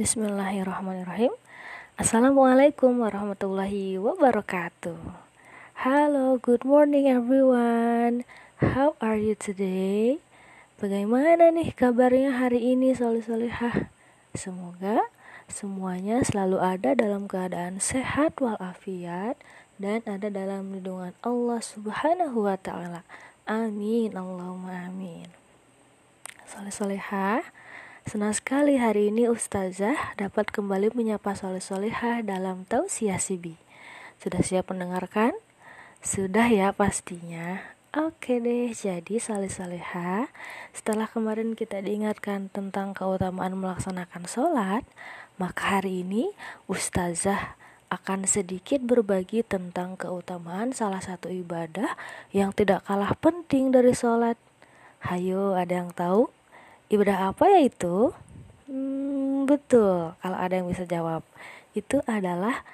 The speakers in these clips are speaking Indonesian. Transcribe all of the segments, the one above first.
Bismillahirrahmanirrahim Assalamualaikum warahmatullahi wabarakatuh Halo, good morning everyone How are you today? Bagaimana nih kabarnya hari ini soleh-solehah? Semoga semuanya selalu ada dalam keadaan sehat walafiat dan ada dalam lindungan Allah Subhanahu wa taala. Amin. Allahumma amin. Soleh-solehah, Senang sekali hari ini Ustazah dapat kembali menyapa soleh solehah dalam tausiah Sibi. Sudah siap mendengarkan? Sudah ya pastinya. Oke deh, jadi soleh soleha Setelah kemarin kita diingatkan tentang keutamaan melaksanakan sholat Maka hari ini Ustazah akan sedikit berbagi tentang keutamaan salah satu ibadah yang tidak kalah penting dari sholat Hayo, ada yang tahu? Ibadah apa ya itu? Hmm, betul, kalau ada yang bisa jawab. Itu adalah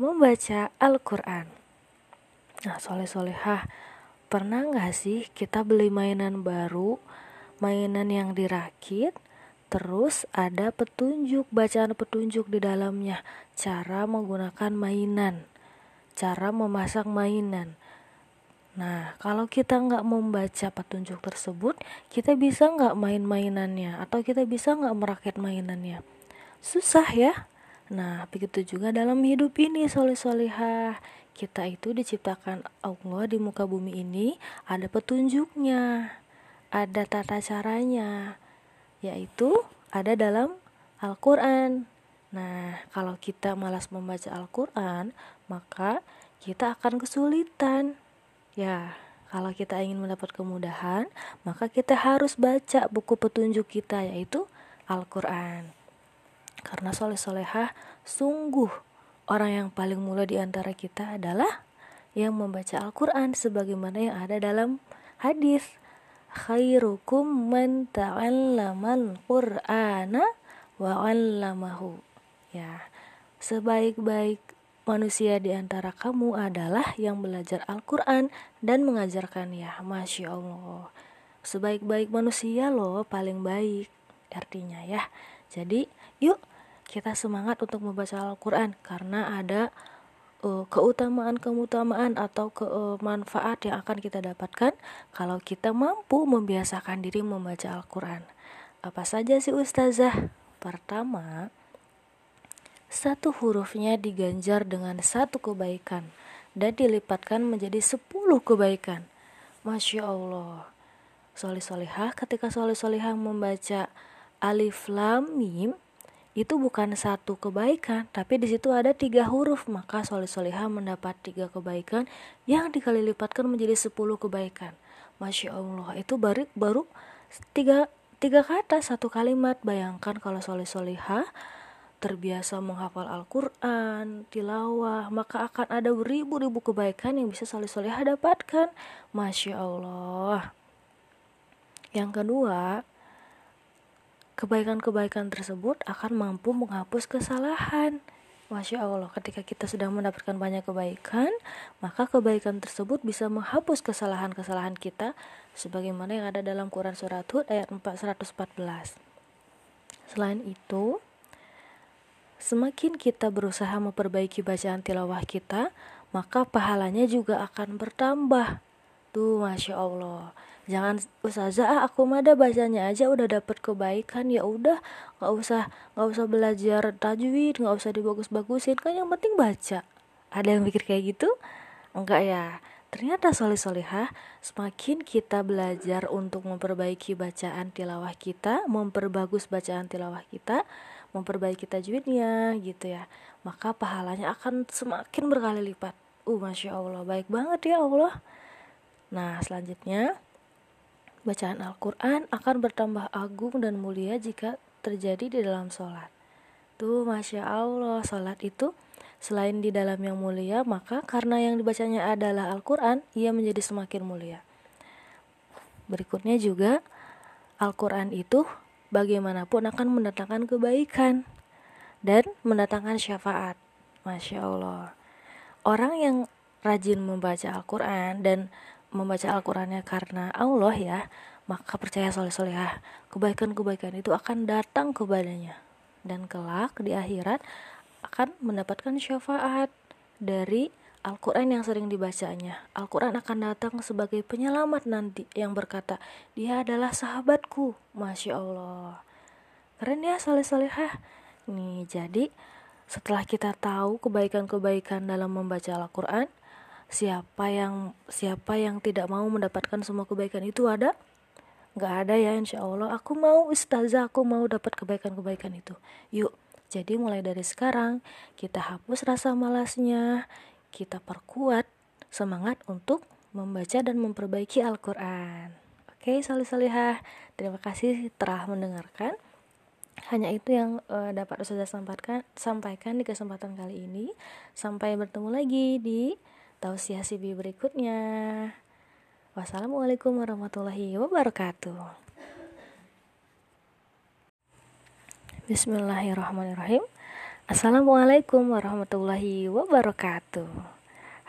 membaca Al-Quran. Nah, soleh-solehah, pernah nggak sih kita beli mainan baru, mainan yang dirakit, terus ada petunjuk, bacaan petunjuk di dalamnya, cara menggunakan mainan, cara memasak mainan. Nah, kalau kita nggak membaca petunjuk tersebut, kita bisa nggak main-mainannya atau kita bisa nggak merakit mainannya? Susah ya. Nah, begitu juga dalam hidup ini, soleh-solehah. Kita itu diciptakan Allah di muka bumi ini, ada petunjuknya, ada tata caranya, yaitu ada dalam Al-Quran. Nah, kalau kita malas membaca Al-Quran, maka kita akan kesulitan Ya, kalau kita ingin mendapat kemudahan, maka kita harus baca buku petunjuk kita yaitu Al-Quran. Karena soleh-solehah sungguh orang yang paling mulia di antara kita adalah yang membaca Al-Quran sebagaimana yang ada dalam hadis khairukum man ta'allamal qur'ana wa 'allamahu ya sebaik-baik manusia di antara kamu adalah yang belajar Al-Quran dan mengajarkannya. Masya Allah. Sebaik-baik manusia loh, paling baik. Artinya ya. Jadi, yuk kita semangat untuk membaca Al-Quran karena ada uh, keutamaan-keutamaan atau kemanfaat uh, yang akan kita dapatkan kalau kita mampu membiasakan diri membaca Al-Quran. Apa saja sih Ustazah? Pertama, satu hurufnya diganjar dengan satu kebaikan dan dilipatkan menjadi sepuluh kebaikan. Masya Allah. Solih solihah ketika solih solihah membaca alif lam mim itu bukan satu kebaikan, tapi di situ ada tiga huruf, maka solih solihah mendapat tiga kebaikan yang dikali lipatkan menjadi sepuluh kebaikan. Masya Allah, itu baru baru tiga tiga kata satu kalimat. Bayangkan kalau solih solihah terbiasa menghafal Al-Quran, tilawah, maka akan ada beribu-ribu kebaikan yang bisa soleh solehah dapatkan. Masya Allah. Yang kedua, kebaikan-kebaikan tersebut akan mampu menghapus kesalahan. Masya Allah, ketika kita sedang mendapatkan banyak kebaikan, maka kebaikan tersebut bisa menghapus kesalahan-kesalahan kita sebagaimana yang ada dalam Quran Surat Hud ayat 414. Selain itu, Semakin kita berusaha memperbaiki bacaan tilawah kita, maka pahalanya juga akan bertambah. Tuh, masya Allah. Jangan ustazah ah, aku mada bacanya aja udah dapet kebaikan. Ya udah nggak usah nggak usah belajar tajwid nggak usah dibagus-bagusin. Kan yang penting baca. Ada yang mikir kayak gitu? Enggak ya. Ternyata soleh solehah semakin kita belajar untuk memperbaiki bacaan tilawah kita memperbagus bacaan tilawah kita memperbaiki tajwidnya gitu ya. Maka pahalanya akan semakin berkali lipat. Uh masya allah baik banget ya allah. Nah selanjutnya bacaan Al-Quran akan bertambah agung dan mulia jika terjadi di dalam sholat. Tuh masya allah sholat itu selain di dalam yang mulia maka karena yang dibacanya adalah Al-Quran ia menjadi semakin mulia. Berikutnya juga Al-Quran itu bagaimanapun akan mendatangkan kebaikan dan mendatangkan syafaat. Masya Allah. Orang yang rajin membaca Al-Quran dan membaca Al-Qurannya karena Allah ya, maka percaya soleh solehah, kebaikan-kebaikan itu akan datang kepadanya. dan kelak di akhirat akan mendapatkan syafaat dari Al-Quran yang sering dibacanya. Al-Quran akan datang sebagai penyelamat nanti yang berkata, dia adalah sahabatku. Masya Allah. Keren ya soleh-solehah. Nih, jadi setelah kita tahu kebaikan-kebaikan dalam membaca Al-Quran, siapa yang siapa yang tidak mau mendapatkan semua kebaikan itu ada? Gak ada ya insya Allah. Aku mau ustazah, aku mau dapat kebaikan-kebaikan itu. Yuk, jadi mulai dari sekarang kita hapus rasa malasnya, kita perkuat semangat untuk membaca dan memperbaiki Al-Quran. Oke, salih-salihah. Terima kasih telah mendengarkan. Hanya itu yang uh, dapat saya sampaikan, sampaikan di kesempatan kali ini. Sampai bertemu lagi di tausiah Sibi berikutnya. Wassalamualaikum warahmatullahi wabarakatuh. Bismillahirrahmanirrahim. Assalamualaikum warahmatullahi wabarakatuh.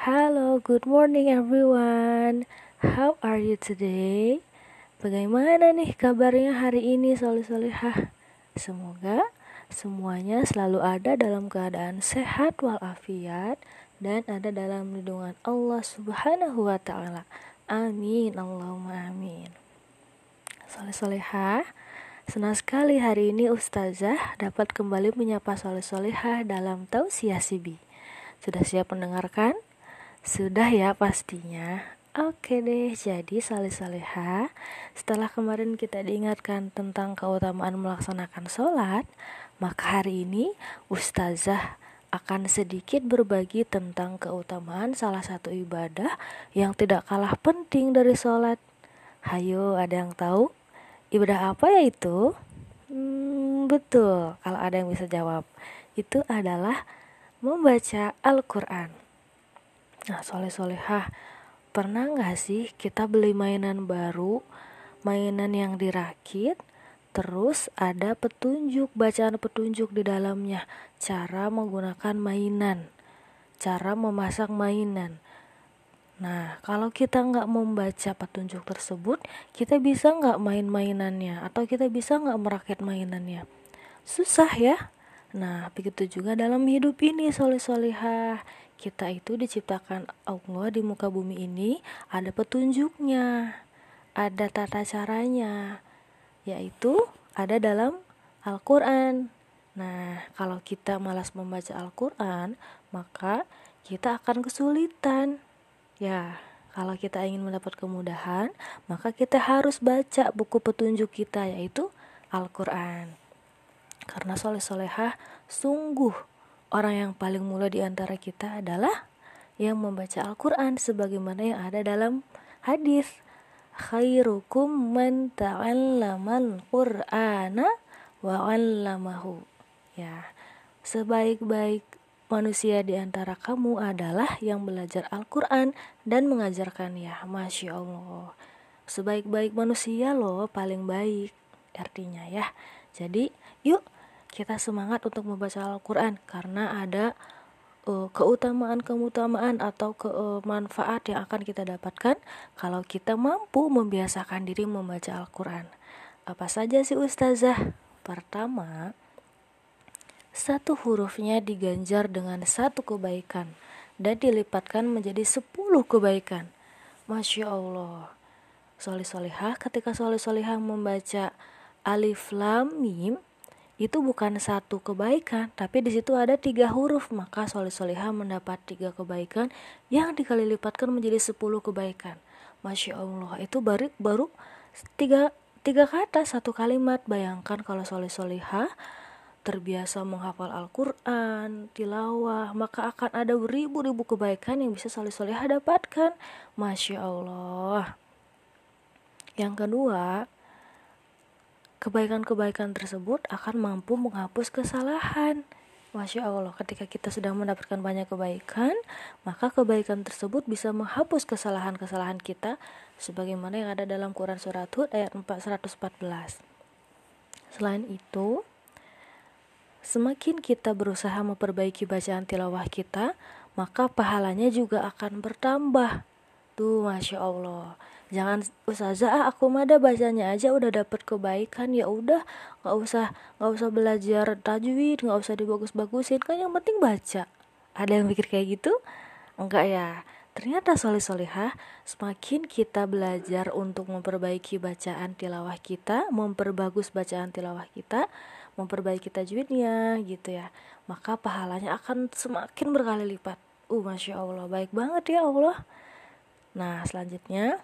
Halo, good morning everyone. How are you today? Bagaimana nih kabarnya hari ini soleh-solehah? Semoga semuanya selalu ada dalam keadaan sehat walafiat dan ada dalam lindungan Allah Subhanahu wa taala. Amin. Allahumma amin. Soleh-solehah, Senang sekali hari ini Ustazah dapat kembali menyapa soleh solehah dalam tausiah Sibi. Sudah siap mendengarkan? Sudah ya pastinya. Oke deh, jadi soleh soleha Setelah kemarin kita diingatkan tentang keutamaan melaksanakan sholat Maka hari ini Ustazah akan sedikit berbagi tentang keutamaan salah satu ibadah yang tidak kalah penting dari sholat Hayo, ada yang tahu? Ibadah apa ya itu? Hmm, betul, kalau ada yang bisa jawab. Itu adalah membaca Al-Quran. Nah, soleh-solehah, pernah nggak sih kita beli mainan baru, mainan yang dirakit, terus ada petunjuk, bacaan petunjuk di dalamnya, cara menggunakan mainan, cara memasang mainan. Nah, kalau kita nggak membaca petunjuk tersebut, kita bisa nggak main-mainannya atau kita bisa nggak merakit mainannya? Susah ya. Nah, begitu juga dalam hidup ini, soleh-solehah. Kita itu diciptakan Allah di muka bumi ini, ada petunjuknya, ada tata caranya, yaitu ada dalam Al-Quran. Nah, kalau kita malas membaca Al-Quran, maka kita akan kesulitan Ya, kalau kita ingin mendapat kemudahan, maka kita harus baca buku petunjuk kita yaitu Al-Quran. Karena soleh-solehah sungguh orang yang paling mulia di antara kita adalah yang membaca Al-Quran sebagaimana yang ada dalam hadis khairukum man ta'allamal qur'ana wa 'allamahu ya sebaik-baik manusia di antara kamu adalah yang belajar Al-Quran dan mengajarkannya. Masya Allah. Sebaik-baik manusia loh, paling baik. Artinya ya. Jadi, yuk kita semangat untuk membaca Al-Quran karena ada uh, keutamaan-keutamaan atau kemanfaat uh, yang akan kita dapatkan kalau kita mampu membiasakan diri membaca Al-Quran. Apa saja sih Ustazah? Pertama, satu hurufnya diganjar dengan satu kebaikan dan dilipatkan menjadi sepuluh kebaikan. Masya Allah. Solih solihah ketika solih solihah membaca alif lam mim itu bukan satu kebaikan, tapi di situ ada tiga huruf, maka solih solihah mendapat tiga kebaikan yang dikali lipatkan menjadi sepuluh kebaikan. Masya Allah, itu baru baru tiga tiga kata satu kalimat. Bayangkan kalau solih solihah terbiasa menghafal Al-Quran, tilawah, maka akan ada beribu-ribu kebaikan yang bisa soleh solehah dapatkan. Masya Allah. Yang kedua, kebaikan-kebaikan tersebut akan mampu menghapus kesalahan. Masya Allah, ketika kita sedang mendapatkan banyak kebaikan, maka kebaikan tersebut bisa menghapus kesalahan-kesalahan kita sebagaimana yang ada dalam Quran Surat Hud ayat 414. Selain itu, Semakin kita berusaha memperbaiki bacaan tilawah kita, maka pahalanya juga akan bertambah. tuh masya allah. Jangan ustazah ah, aku mah ada bacanya aja udah dapet kebaikan. Ya udah nggak usah nggak usah belajar tajwid nggak usah dibagus-bagusin. Kan yang penting baca. Ada yang mikir kayak gitu? Enggak ya. Ternyata soleh solehah semakin kita belajar untuk memperbaiki bacaan tilawah kita memperbagus bacaan tilawah kita memperbaiki tajwidnya gitu ya maka pahalanya akan semakin berkali lipat uh masya allah baik banget ya allah nah selanjutnya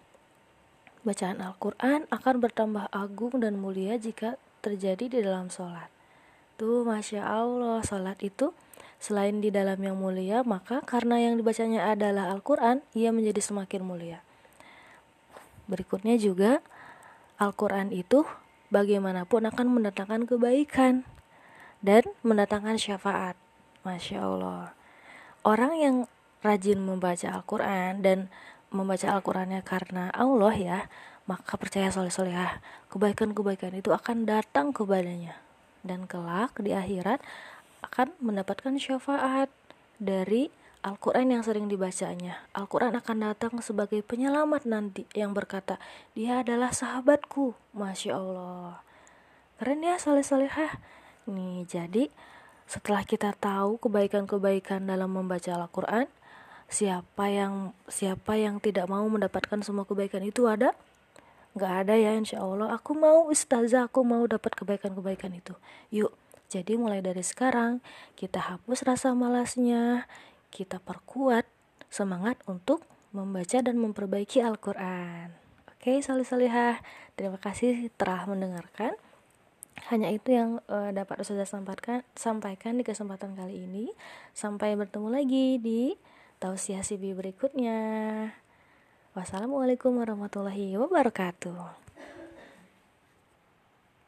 Bacaan Al-Quran akan bertambah agung dan mulia jika terjadi di dalam sholat. Tuh, Masya Allah, sholat itu selain di dalam yang mulia, maka karena yang dibacanya adalah Al-Quran, ia menjadi semakin mulia. Berikutnya juga, Al-Quran itu bagaimanapun akan mendatangkan kebaikan dan mendatangkan syafaat. Masya Allah. Orang yang rajin membaca Al-Quran dan membaca Al-Qurannya karena Allah ya, maka percaya soleh solehah, kebaikan-kebaikan itu akan datang kepadanya. Dan kelak di akhirat akan mendapatkan syafaat dari Al-Quran yang sering dibacanya. Al-Quran akan datang sebagai penyelamat nanti yang berkata, dia adalah sahabatku. Masya Allah. Keren ya soleh solehah. Nih, jadi setelah kita tahu kebaikan-kebaikan dalam membaca Al-Quran, siapa yang siapa yang tidak mau mendapatkan semua kebaikan itu ada nggak ada ya insya Allah aku mau ustazah aku mau dapat kebaikan-kebaikan itu yuk jadi mulai dari sekarang kita hapus rasa malasnya kita perkuat semangat untuk membaca dan memperbaiki Al-Quran oke salih salihah terima kasih telah mendengarkan hanya itu yang uh, dapat saya sampaikan sampaikan di kesempatan kali ini sampai bertemu lagi di tausiah CB berikutnya. Wassalamualaikum warahmatullahi wabarakatuh.